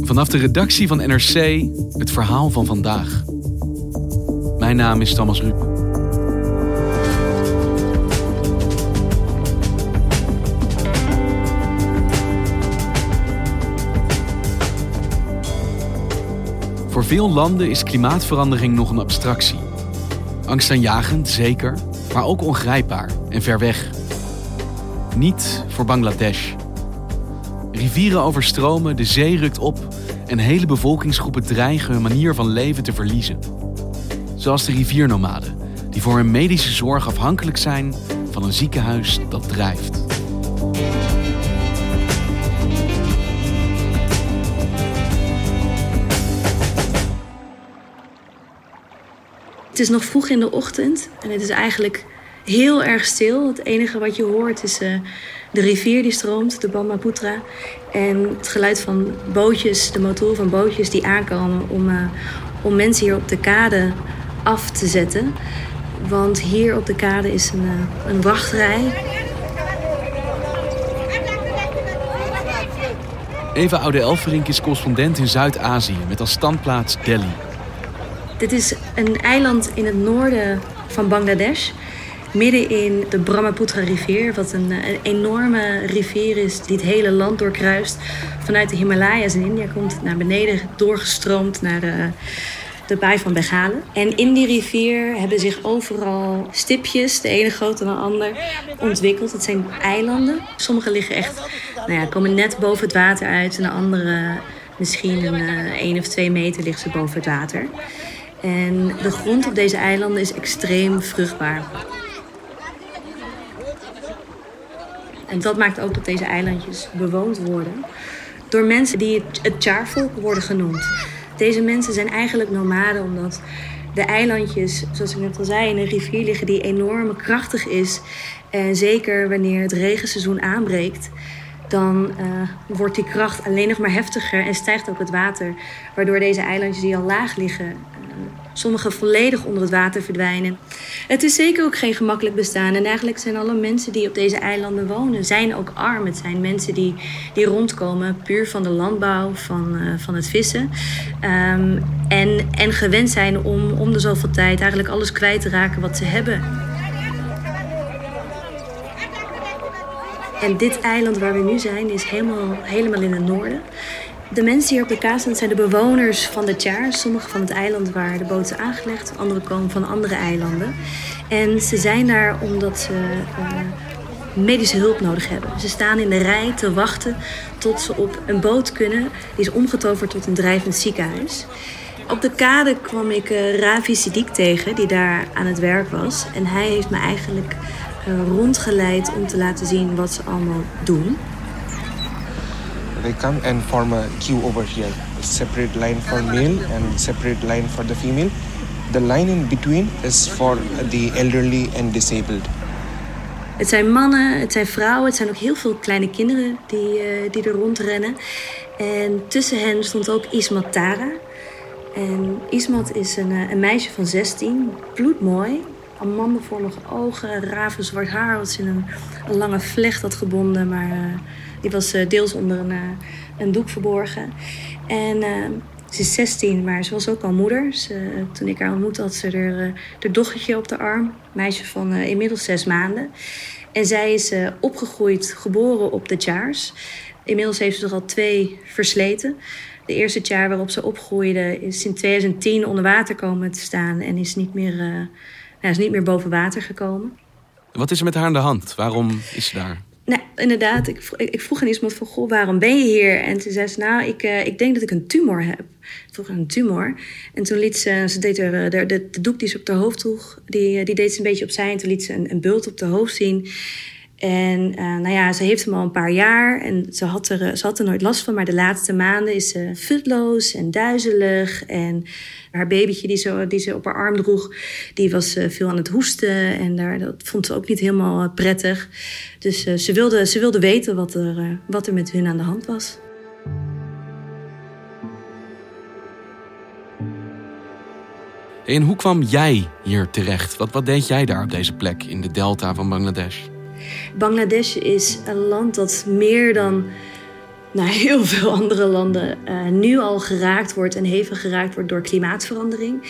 Vanaf de redactie van NRC het verhaal van vandaag. Mijn naam is Thomas Ruip. Voor veel landen is klimaatverandering nog een abstractie. Angstaanjagend, zeker, maar ook ongrijpbaar en ver weg. Niet voor Bangladesh. Rivieren overstromen, de zee rukt op en hele bevolkingsgroepen dreigen hun manier van leven te verliezen. Zoals de riviernomaden, die voor hun medische zorg afhankelijk zijn van een ziekenhuis dat drijft. Het is nog vroeg in de ochtend en het is eigenlijk heel erg stil. Het enige wat je hoort is uh, de rivier die stroomt, de Brahmaputra. En het geluid van bootjes, de motoren van bootjes die aankomen om, uh, om mensen hier op de kade af te zetten. Want hier op de kade is een, uh, een wachtrij. Eva Oude-Elverink is correspondent in Zuid-Azië met als standplaats Delhi. Dit is een eiland in het noorden van Bangladesh. Midden in de Brahmaputra-rivier, wat een, een, enorme rivier is die het hele land doorkruist. Vanuit de Himalaya's in India komt naar beneden doorgestroomd naar de, de baai van Bengalen. En in die rivier hebben zich overal stipjes, de ene groter dan de ander, ontwikkeld. Het zijn eilanden. Sommige liggen echt, nou ja, komen net boven het water uit. En de andere misschien een uh, 1 of 2 meter ligt ze boven het water. En de grond op deze eilanden is extreem vruchtbaar. En dat maakt ook dat deze eilandjes bewoond worden door mensen die het Tjaarvolk worden genoemd. Deze mensen zijn eigenlijk nomaden omdat de eilandjes, zoals ik net al zei, in een rivier liggen die enorm krachtig is. En zeker wanneer het regenseizoen aanbreekt, dan uh, wordt die kracht alleen nog maar heftiger en stijgt ook het water. Waardoor deze eilandjes die al laag liggen, uh, sommige volledig onder het water verdwijnen. Het is zeker ook geen gemakkelijk bestaan. En eigenlijk zijn alle mensen die op deze eilanden wonen, zijn ook arm. Het zijn mensen die, die rondkomen puur van de landbouw, van, uh, van het vissen. Um, en, en gewend zijn om om de zoveel tijd eigenlijk alles kwijt te raken wat ze hebben. En dit eiland waar we nu zijn is helemaal, helemaal in het noorden. De mensen hier op de kaasland zijn de bewoners van de Tjaar. Sommige van het eiland waar de boot is aangelegd. Andere komen van andere eilanden. En ze zijn daar omdat ze uh, medische hulp nodig hebben. Ze staan in de rij te wachten tot ze op een boot kunnen. Die is omgetoverd tot een drijvend ziekenhuis. Op de kade kwam ik uh, Ravi Siddiq tegen, die daar aan het werk was. En hij heeft me eigenlijk uh, rondgeleid om te laten zien wat ze allemaal doen. They come and form a queue over here. A separate line for male and separate line for the female. The line in between is for the elderly and disabled. Het zijn mannen, het zijn vrouwen, het zijn ook heel veel kleine kinderen die, uh, die er rondrennen. En tussen hen stond ook Ismat Tara. En Ismat is een, een meisje van 16, bloedmooi, amandelvormige ogen, ravenzwart haar wat ze in een, een, lange vlecht had gebonden, maar uh, die was uh, deels onder een, uh, een doek verborgen. En ze is 16, maar ze was ook al moeder. Ze, toen ik haar ontmoette had ze haar dochtertje op de arm, meisje van inmiddels zes maanden. En zij is opgegroeid, geboren op de Tjaars. Inmiddels heeft ze er al twee versleten. De eerste jaar waarop ze opgroeide is in 2010 onder water komen te staan en is niet meer hij is niet meer boven water gekomen. Wat is er met haar aan de hand? Waarom is ze daar? Nou, inderdaad. Ik, ik vroeg aan iemand van, goh, waarom ben je hier? En toen zei ze, nou, ik, uh, ik denk dat ik een tumor heb. Ik vroeg een tumor. En toen liet ze, ze deed er, de, de, de doek die ze op haar hoofd droeg, die, die deed ze een beetje opzij. En toen liet ze een, een bult op de hoofd zien. En uh, nou ja, ze heeft hem al een paar jaar en ze had, er, ze had er nooit last van. Maar de laatste maanden is ze futloos en duizelig. En haar babytje die ze, die ze op haar arm droeg, die was uh, veel aan het hoesten. En daar, dat vond ze ook niet helemaal prettig. Dus ze, wilde, ze wilde weten wat er, wat er met hun aan de hand was. En hoe kwam jij hier terecht? Wat, wat deed jij daar op deze plek in de delta van Bangladesh? Bangladesh is een land dat meer dan nou, heel veel andere landen uh, nu al geraakt wordt en hevig geraakt wordt door klimaatverandering.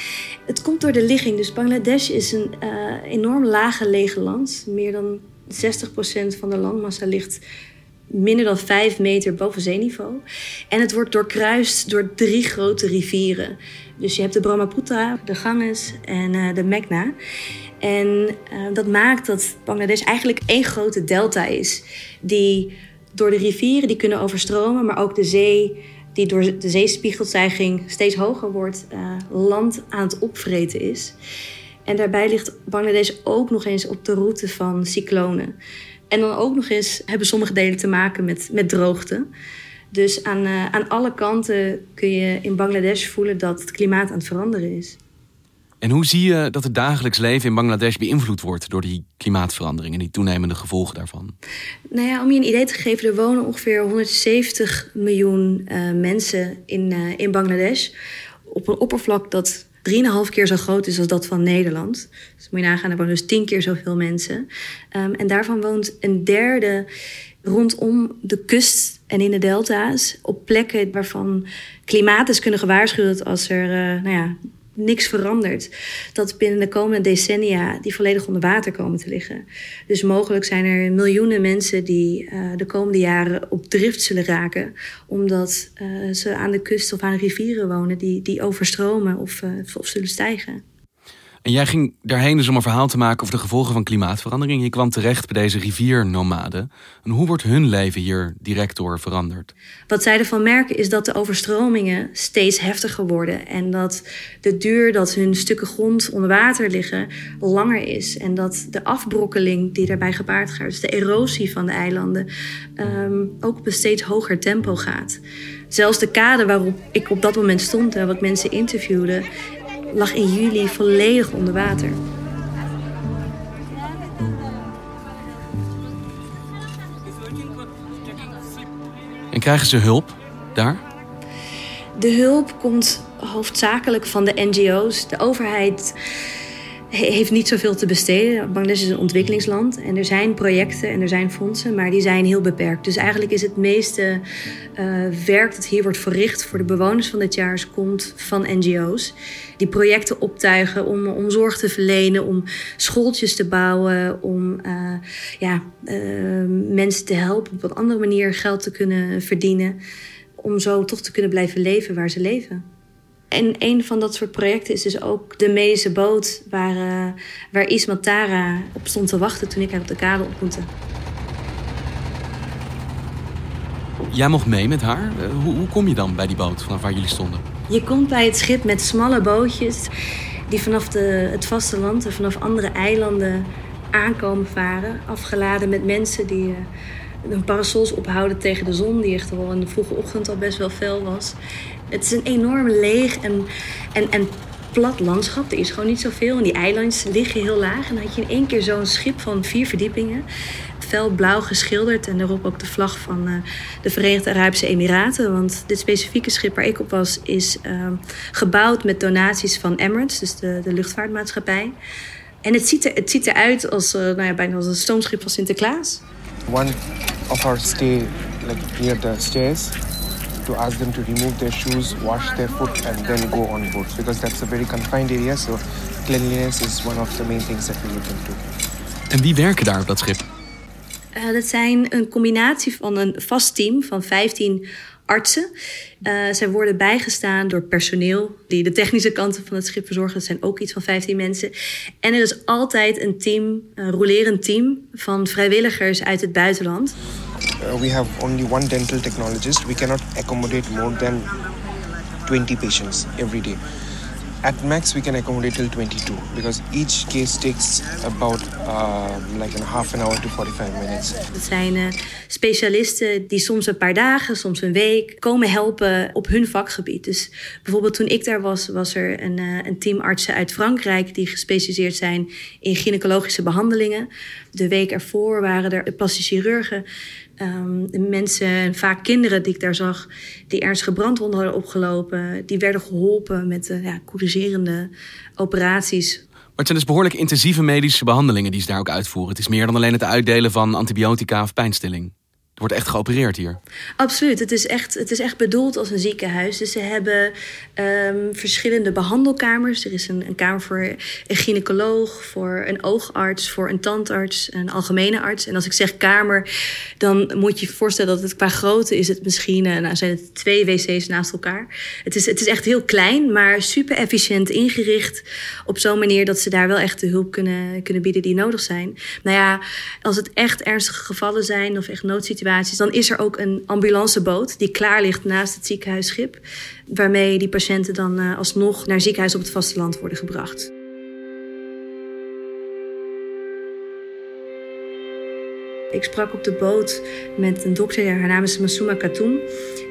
Het komt door de ligging. Dus Bangladesh is een uh, enorm lage land. Meer dan 60% van de landmassa ligt minder dan 5 meter boven zeeniveau. En het wordt doorkruist door drie grote rivieren. Dus je hebt de Brahmaputra, de Ganges en uh, de Meghna. En uh, dat maakt dat Bangladesh eigenlijk één grote delta is. Die door de rivieren die kunnen overstromen, maar ook de zee die door de zeespiegelstijging steeds hoger wordt, uh, land aan het opvreten is. En daarbij ligt Bangladesh ook nog eens op de route van cyclonen. En dan ook nog eens hebben sommige delen te maken met, met droogte. Dus aan, uh, aan alle kanten kun je in Bangladesh voelen dat het klimaat aan het veranderen is. En hoe zie je dat het dagelijks leven in Bangladesh beïnvloed wordt door die klimaatverandering en die toenemende gevolgen daarvan? Nou ja, om je een idee te geven, er wonen ongeveer 170 miljoen uh, mensen in, uh, in Bangladesh. Op een oppervlak dat 3,5 keer zo groot is als dat van Nederland. Dus moet je nagaan, er wonen dus 10 keer zoveel mensen. Um, en daarvan woont een derde rondom de kust en in de delta's. Op plekken waarvan klimaat kunnen gewaarschuwd als er uh, nou ja, niks verandert. Dat binnen de komende decennia die volledig onder water komen te liggen. Dus mogelijk zijn er miljoenen mensen die uh, de komende jaren op drift zullen raken. Omdat uh, ze aan de kust of aan rivieren wonen die, die overstromen of, uh, of zullen stijgen. En jij ging daarheen dus om een verhaal te maken over de gevolgen van klimaatverandering. Je kwam terecht bij deze riviernomaden. En hoe wordt hun leven hier direct door veranderd? Wat zij ervan merken is dat de overstromingen steeds heftiger worden. En dat de duur dat hun stukken grond onder water liggen langer is. En dat de afbrokkeling die daarbij gepaard gaat, dus de erosie van de eilanden, um, ook op een steeds hoger tempo gaat. Zelfs de kade waarop ik op dat moment stond en wat mensen interviewde, lag in juli volledig onder water. En krijgen ze hulp daar? De hulp komt hoofdzakelijk van de NGO's. De overheid heeft niet zoveel te besteden. Bangladesh is een ontwikkelingsland en er zijn projecten en er zijn fondsen, maar die zijn heel beperkt. Dus eigenlijk is het meeste uh, werk dat hier wordt verricht voor de bewoners van dit jaar komt van NGO's. Die projecten optuigen om, om zorg te verlenen, om schooltjes te bouwen, om uh, ja, uh, mensen te helpen op een andere manier geld te kunnen verdienen. Om zo toch te kunnen blijven leven waar ze leven. En een van dat soort projecten is dus ook de medische boot waar, uh, waar Isma Tara op stond te wachten toen ik haar op de kade ontmoette. Jij mocht mee met haar. Hoe, hoe kom je dan bij die boot vanaf waar jullie stonden? Je komt bij het schip met smalle bootjes die vanaf de, het vasteland en vanaf andere eilanden aankomen varen. Afgeladen met mensen die uh, hun parasols ophouden tegen de zon, die echt al in de vroege ochtend al best wel fel was. Het is een enorm leeg en, en, en plat landschap. Er is gewoon niet zoveel. En die eilandjes liggen heel laag. En dan had je in één keer zo'n schip van vier verdiepingen. Fel blauw geschilderd. En daarop ook de vlag van uh, de Verenigde Arabische Emiraten. Want dit specifieke schip waar ik op was, is uh, gebouwd met donaties van Emirates, dus de, de luchtvaartmaatschappij. En het ziet, er, het ziet eruit als, uh, nou ja, bijna als een stoomschip van Sinterklaas. One of our stay like near the stairs to ask them to remove their shoes, wash their foot, and then go on board because that's a very confined area. So cleanliness is one of the main things that we look into. En wie werken daar op dat schip? Uh, dat zijn een combinatie van een vast team van 15 artsen. Uh, zij worden bijgestaan door personeel die de technische kanten van het schip verzorgen. Dat zijn ook iets van 15 mensen. En er is altijd een team, een rolerend team van vrijwilligers uit het buitenland. Uh, we have only one dental technologist. We cannot accommodate more than 20 patients every day. At max we can accommodate till 22 because each case takes about uh, like a half an hour to 45 minutes. Het zijn uh, specialisten die soms een paar dagen, soms een week komen helpen op hun vakgebied. Dus bijvoorbeeld toen ik daar was, was er een, uh, een team artsen uit Frankrijk die gespecialiseerd zijn in gynaecologische behandelingen. De week ervoor waren er plastische chirurgen. Um, mensen, vaak kinderen die ik daar zag, die ernstige brandwonden hadden opgelopen, die werden geholpen met uh, ja, corrigerende operaties. Maar het zijn dus behoorlijk intensieve medische behandelingen die ze daar ook uitvoeren. Het is meer dan alleen het uitdelen van antibiotica of pijnstilling. Er wordt echt geopereerd hier. Absoluut. Het is echt, het is echt bedoeld als een ziekenhuis. Dus ze hebben um, verschillende behandelkamers. Er is een, een, kamer voor een gynaecoloog, voor een oogarts, voor een tandarts, een algemene arts. En als ik zeg kamer, dan moet je je voorstellen dat het qua grootte is het misschien, uh, nou zijn het twee wc's naast elkaar. Het is, het is echt heel klein, maar super efficiënt ingericht. Op zo'n manier dat ze daar wel echt de hulp kunnen, kunnen bieden die nodig zijn. Nou ja, als het echt ernstige gevallen zijn of echt noodsituaties dan is er ook een ambulanceboot die klaar ligt naast het ziekenhuisschip. Waarmee die patiënten dan uh, alsnog naar ziekenhuis op het vasteland worden gebracht. Ik sprak op de boot met een dokter, haar naam is Masuma Katoum.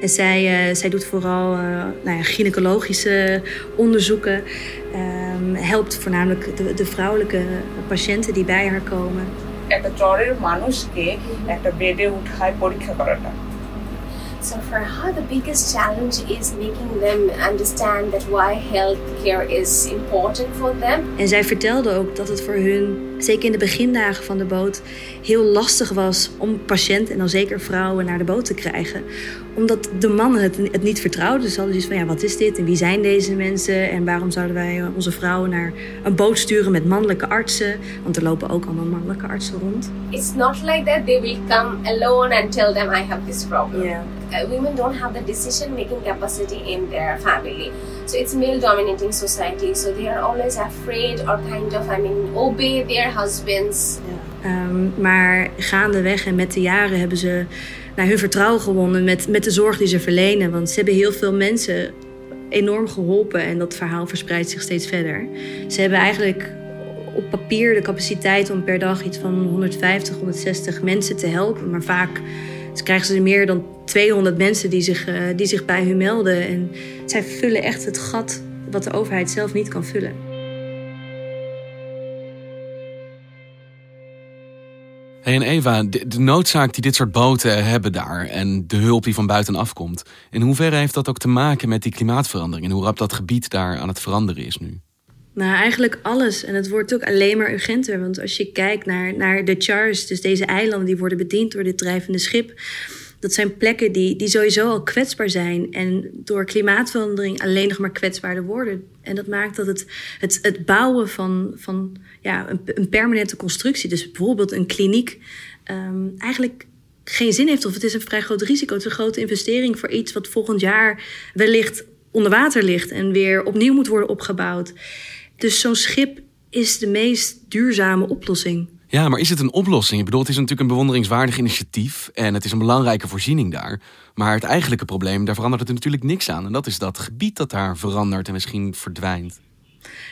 En zij, uh, zij doet vooral uh, nou ja, gynaecologische onderzoeken. Um, helpt voornamelijk de, de vrouwelijke patiënten die bij haar komen. একটা জ্বরের মানুষকে একটা বেডে উঠায় পরীক্ষা করাটা So for her, the biggest challenge is making them understand that why healthcare is important for them. En zij vertelde ook dat het voor hun, zeker in de begindagen van de boot, heel lastig was om patiënten en dan zeker vrouwen naar de boot te krijgen. Omdat de mannen het, het niet vertrouwden. Dus hadden zoiets van, ja, wat is dit en wie zijn deze mensen? En waarom zouden wij onze vrouwen naar een boot sturen met mannelijke artsen? Want er lopen ook allemaal mannelijke artsen rond. It's not like that they will come alone and tell them I have this problem. Yeah. Uh, women don't have the decision making capacity in their family. So it's male dominating society. So they are always afraid or kind of, I mean, obey their husbands. Um, maar gaandeweg en met de jaren hebben ze naar hun vertrouwen gewonnen met, met de zorg die ze verlenen. Want ze hebben heel veel mensen enorm geholpen en dat verhaal verspreidt zich steeds verder. Ze hebben eigenlijk op papier de capaciteit om per dag iets van 150, 160 mensen te helpen. Maar vaak krijgen ze meer dan 200 mensen die zich, uh, die zich bij hun melden. En zij vullen echt het gat wat de overheid zelf niet kan vullen. Hey en Eva, de, de, noodzaak die dit soort boten hebben daar en de hulp die van buitenaf komt, in hoeverre heeft dat ook te maken met die klimaatverandering en hoe rap dat gebied daar aan het veranderen is nu? Nou, eigenlijk alles. En het wordt ook alleen maar urgenter. Want als je kijkt naar, naar de Charles, dus deze eilanden die worden bediend door dit drijvende schip. Dat zijn plekken die, die sowieso al kwetsbaar zijn. En door klimaatverandering alleen nog maar kwetsbaarder worden. En dat maakt dat het, het, het bouwen van, van ja, een, een permanente constructie, dus bijvoorbeeld een kliniek, um, eigenlijk geen zin heeft. Of het is een vrij groot risico. Het is een grote investering voor iets wat volgend jaar wellicht onder water ligt en weer opnieuw moet worden opgebouwd. Dus zo'n schip is de meest duurzame oplossing. Ja, maar is het een oplossing? Ik bedoel, het is natuurlijk een bewonderingswaardig initiatief en het is een belangrijke voorziening daar. Maar het eigenlijke probleem, daar verandert het natuurlijk niks aan. En dat is dat gebied dat daar verandert en misschien verdwijnt.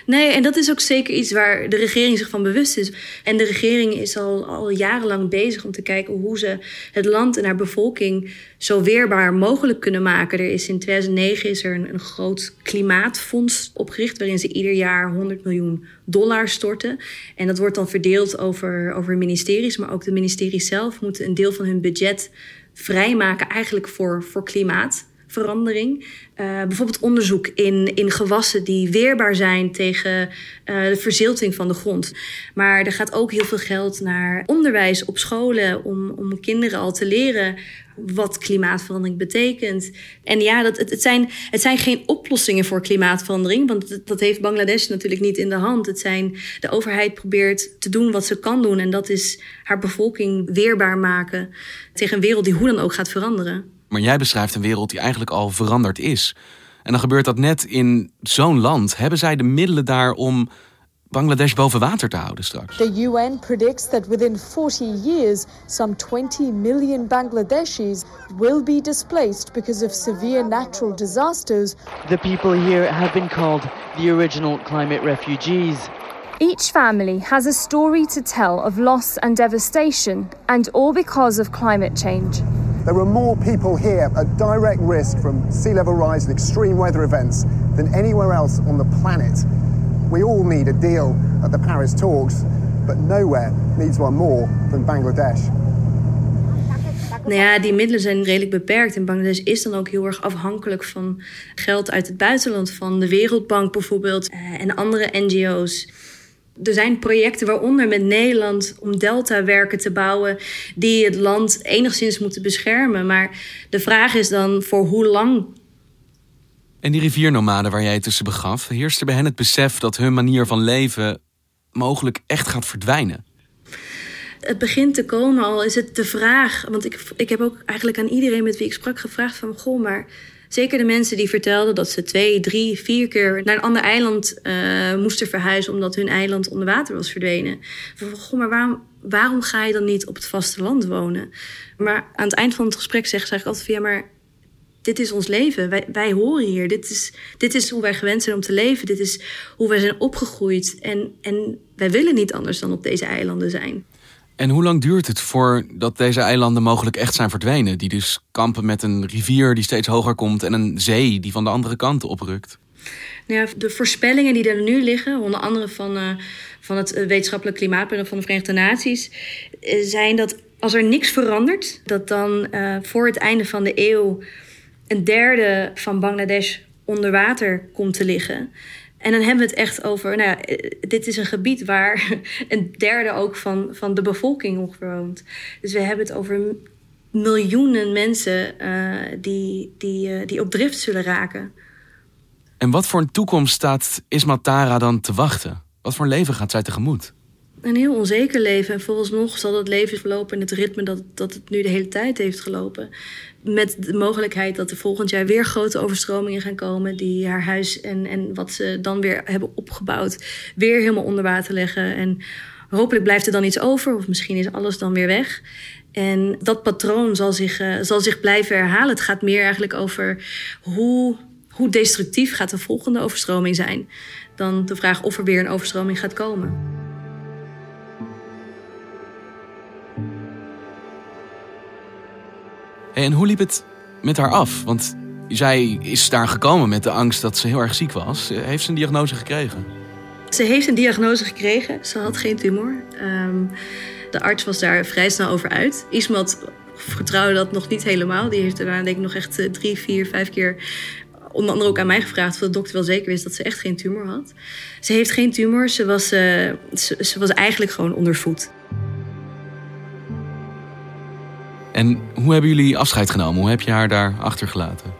Nee, en dat is ook zeker iets waar de regering zich van bewust is. En de regering is al, al jarenlang bezig om te kijken hoe ze het land en haar bevolking zo weerbaar mogelijk kunnen maken. Er is in 2009 is er een, groot klimaatfonds opgericht waarin ze ieder jaar 100 miljoen dollar storten. En dat wordt dan verdeeld over, over ministeries, maar ook de ministeries zelf moeten een deel van hun budget vrijmaken eigenlijk voor, voor klimaat verandering. Uh, bijvoorbeeld onderzoek in, in gewassen die weerbaar zijn tegen uh, de verzilting van de grond. Maar er gaat ook heel veel geld naar onderwijs op scholen om, om kinderen al te leren wat klimaatverandering betekent. En ja, dat, het, het, zijn, het zijn geen oplossingen voor klimaatverandering, want dat, dat heeft Bangladesh natuurlijk niet in de hand. Het zijn, de overheid probeert te doen wat ze kan doen en dat is haar bevolking weerbaar maken tegen een wereld die hoe dan ook gaat veranderen. Maar jij beschrijft een wereld die eigenlijk al veranderd is. En dan gebeurt dat net in zo'n land. Hebben zij de middelen daar om Bangladesh boven water te houden straks? The UN predicts that within 40 years, some 20 million Bangladeshis will be displaced because of severe natural disasters. The people here have been called the original climate refugees. Each family has a story to tell of loss and devastation, and all because of climate change. There are more people here at direct risk from sea level rise and extreme weather events than anywhere else on the planet. We all need a deal at the Paris talks, but nowhere needs one more than Bangladesh. Nou ja, die middelen zijn redelijk beperkt. En Bangladesh is dan ook heel erg afhankelijk van geld uit het buitenland, van de Wereldbank bijvoorbeeld eh, en andere NGO's. Er zijn projecten, waaronder met Nederland, om deltawerken te bouwen die het land enigszins moeten beschermen. Maar de vraag is dan voor hoe lang En die riviernomaden waar jij je tussen begaf, heerst er bij hen het besef dat hun manier van leven mogelijk echt gaat verdwijnen? het begint te komen al, is het de vraag. Want ik, ik heb ook eigenlijk aan iedereen met wie ik sprak gevraagd: van goh, maar zeker de mensen die vertelden dat ze twee, drie, vier keer naar een ander eiland uh, moesten verhuizen omdat hun eiland onder water was verdwenen. Goh, maar waarom, waarom ga je dan niet op het vasteland wonen? Maar aan het eind van het gesprek zeggen ze eigenlijk altijd: van, ja, maar dit is ons leven. Wij, wij horen hier. Dit is, dit is hoe wij gewend zijn om te leven. Dit is hoe wij zijn opgegroeid. En, en wij willen niet anders dan op deze eilanden zijn. En hoe lang duurt het voordat deze eilanden mogelijk echt zijn verdwenen? Die dus kampen met een rivier die steeds hoger komt en een zee die van de andere kant oprukt? Nou ja, de voorspellingen die er nu liggen, onder andere van, uh, van het wetenschappelijk klimaatpanel van de Verenigde Naties, uh, zijn dat als er niks verandert, dat dan voor het einde van de eeuw een derde van Bangladesh onder water komt te liggen. En dan hebben we het echt over, nou ja, dit is een gebied waar een derde ook van, van de bevolking ongeveer woont. Dus we hebben het over miljoenen mensen uh, die, die, uh, die op drift zullen raken. En wat voor een toekomst staat Ismatara dan te wachten? Wat voor een leven gaat zij tegemoet? Een heel onzeker leven. En volgens zal dat leven verlopen in het ritme dat, dat het nu de hele tijd heeft gelopen. Met de mogelijkheid dat er volgend jaar weer grote overstromingen gaan komen. Die haar huis en, en wat ze dan weer hebben opgebouwd weer helemaal onder water leggen. En hopelijk blijft er dan iets over. Of misschien is alles dan weer weg. En dat patroon zal zich, uh, zal zich blijven herhalen. Het gaat meer eigenlijk over hoe, hoe destructief gaat de volgende overstroming zijn. Dan de vraag of er weer een overstroming gaat komen. En hoe liep het met haar af? Want zij is daar gekomen met de angst dat ze heel erg ziek was. Heeft ze een diagnose gekregen? Ze heeft een diagnose gekregen. Ze had geen tumor. Um, de arts was daar vrij snel over uit. Ismat vertrouwde dat nog niet helemaal. Die heeft daarna denk ik nog echt drie, vier, vijf keer onder andere ook aan mij gevraagd of de dokter wel zeker wist dat ze echt geen tumor had. Ze heeft geen tumor. Ze was, uh, ze, ze was eigenlijk gewoon ondervoed. En hoe hebben jullie afscheid genomen? Hoe heb je haar daar achtergelaten?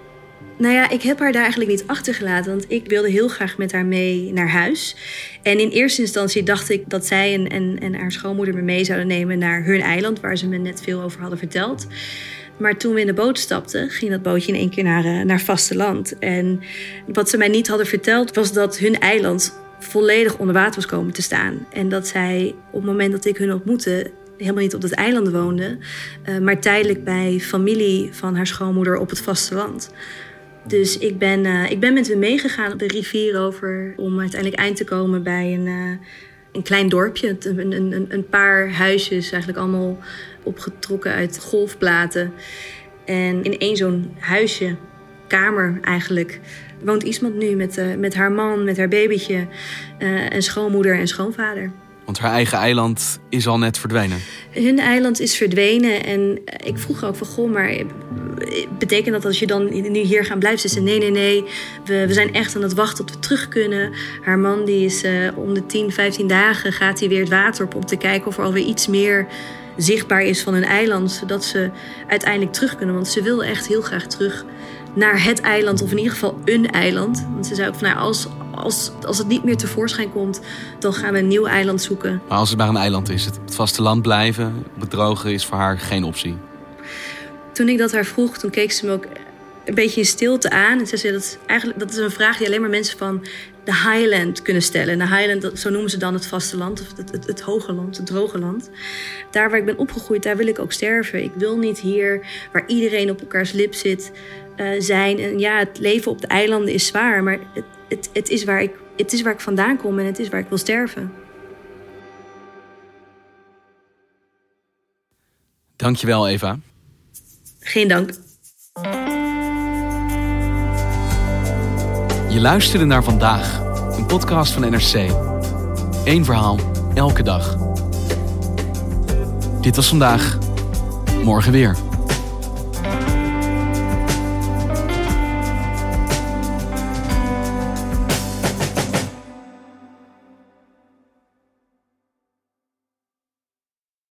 Nou ja, ik heb haar daar eigenlijk niet achtergelaten, want ik wilde heel graag met haar mee naar huis. En in eerste instantie dacht ik dat zij en, en, en haar schoonmoeder me mee zouden nemen naar hun eiland, waar ze me net veel over hadden verteld. Maar toen we in de boot stapten, ging dat bootje in één keer naar, uh, naar vasteland. En wat ze mij niet hadden verteld, was dat hun eiland volledig onder water was komen te staan. En dat zij op het moment dat ik hun ontmoette, helemaal niet op dat eiland woonde, uh, maar tijdelijk bij familie van haar schoonmoeder op het vasteland. Dus ik ben, uh, ik ben met hem meegegaan op de rivier over om uiteindelijk eind te komen bij een, uh, een klein dorpje. Een, een, een paar huisjes, eigenlijk allemaal opgetrokken uit golfplaten. En in één zo'n huisje, kamer eigenlijk, woont iemand nu met, met haar man, met haar babytje, en schoonmoeder en schoonvader. Want haar eigen eiland is al net verdwenen. Hun eiland is verdwenen. En ik vroeg ook van, goh, maar betekent dat als je dan nu hier gaan blijven? Ze nee, nee, nee. We, we zijn echt aan het wachten tot we terug kunnen. Haar man die is uh, om de 10, 15 dagen gaat hij weer het water op... om te kijken of er alweer iets meer zichtbaar is van hun eiland. Zodat ze uiteindelijk terug kunnen. Want ze wil echt heel graag terug naar het eiland. Of in ieder geval een eiland. Want ze zei ook van, nou, als, als, als het niet meer tevoorschijn komt, dan gaan we een nieuw eiland zoeken. Maar als het maar een eiland is, het vasteland blijven, bedrogen is voor haar geen optie. Toen ik dat haar vroeg, toen keek ze me ook een beetje in stilte aan. En zei dat, eigenlijk, dat is een vraag die alleen maar mensen van de Highland kunnen stellen. de Highland, zo noemen ze dan het vasteland, of het, het, het hoge land, het droge land. Daar waar ik ben opgegroeid, daar wil ik ook sterven. Ik wil niet hier, waar iedereen op elkaars lip zit, uh, zijn. En ja, het leven op de eilanden is zwaar, maar het, het, het, is waar ik, het is waar ik vandaan kom en het is waar ik wil sterven. Dankjewel, Eva. Geen dank. Je luisterde naar vandaag, een podcast van NRC. Eén verhaal, elke dag. Dit was vandaag, morgen weer.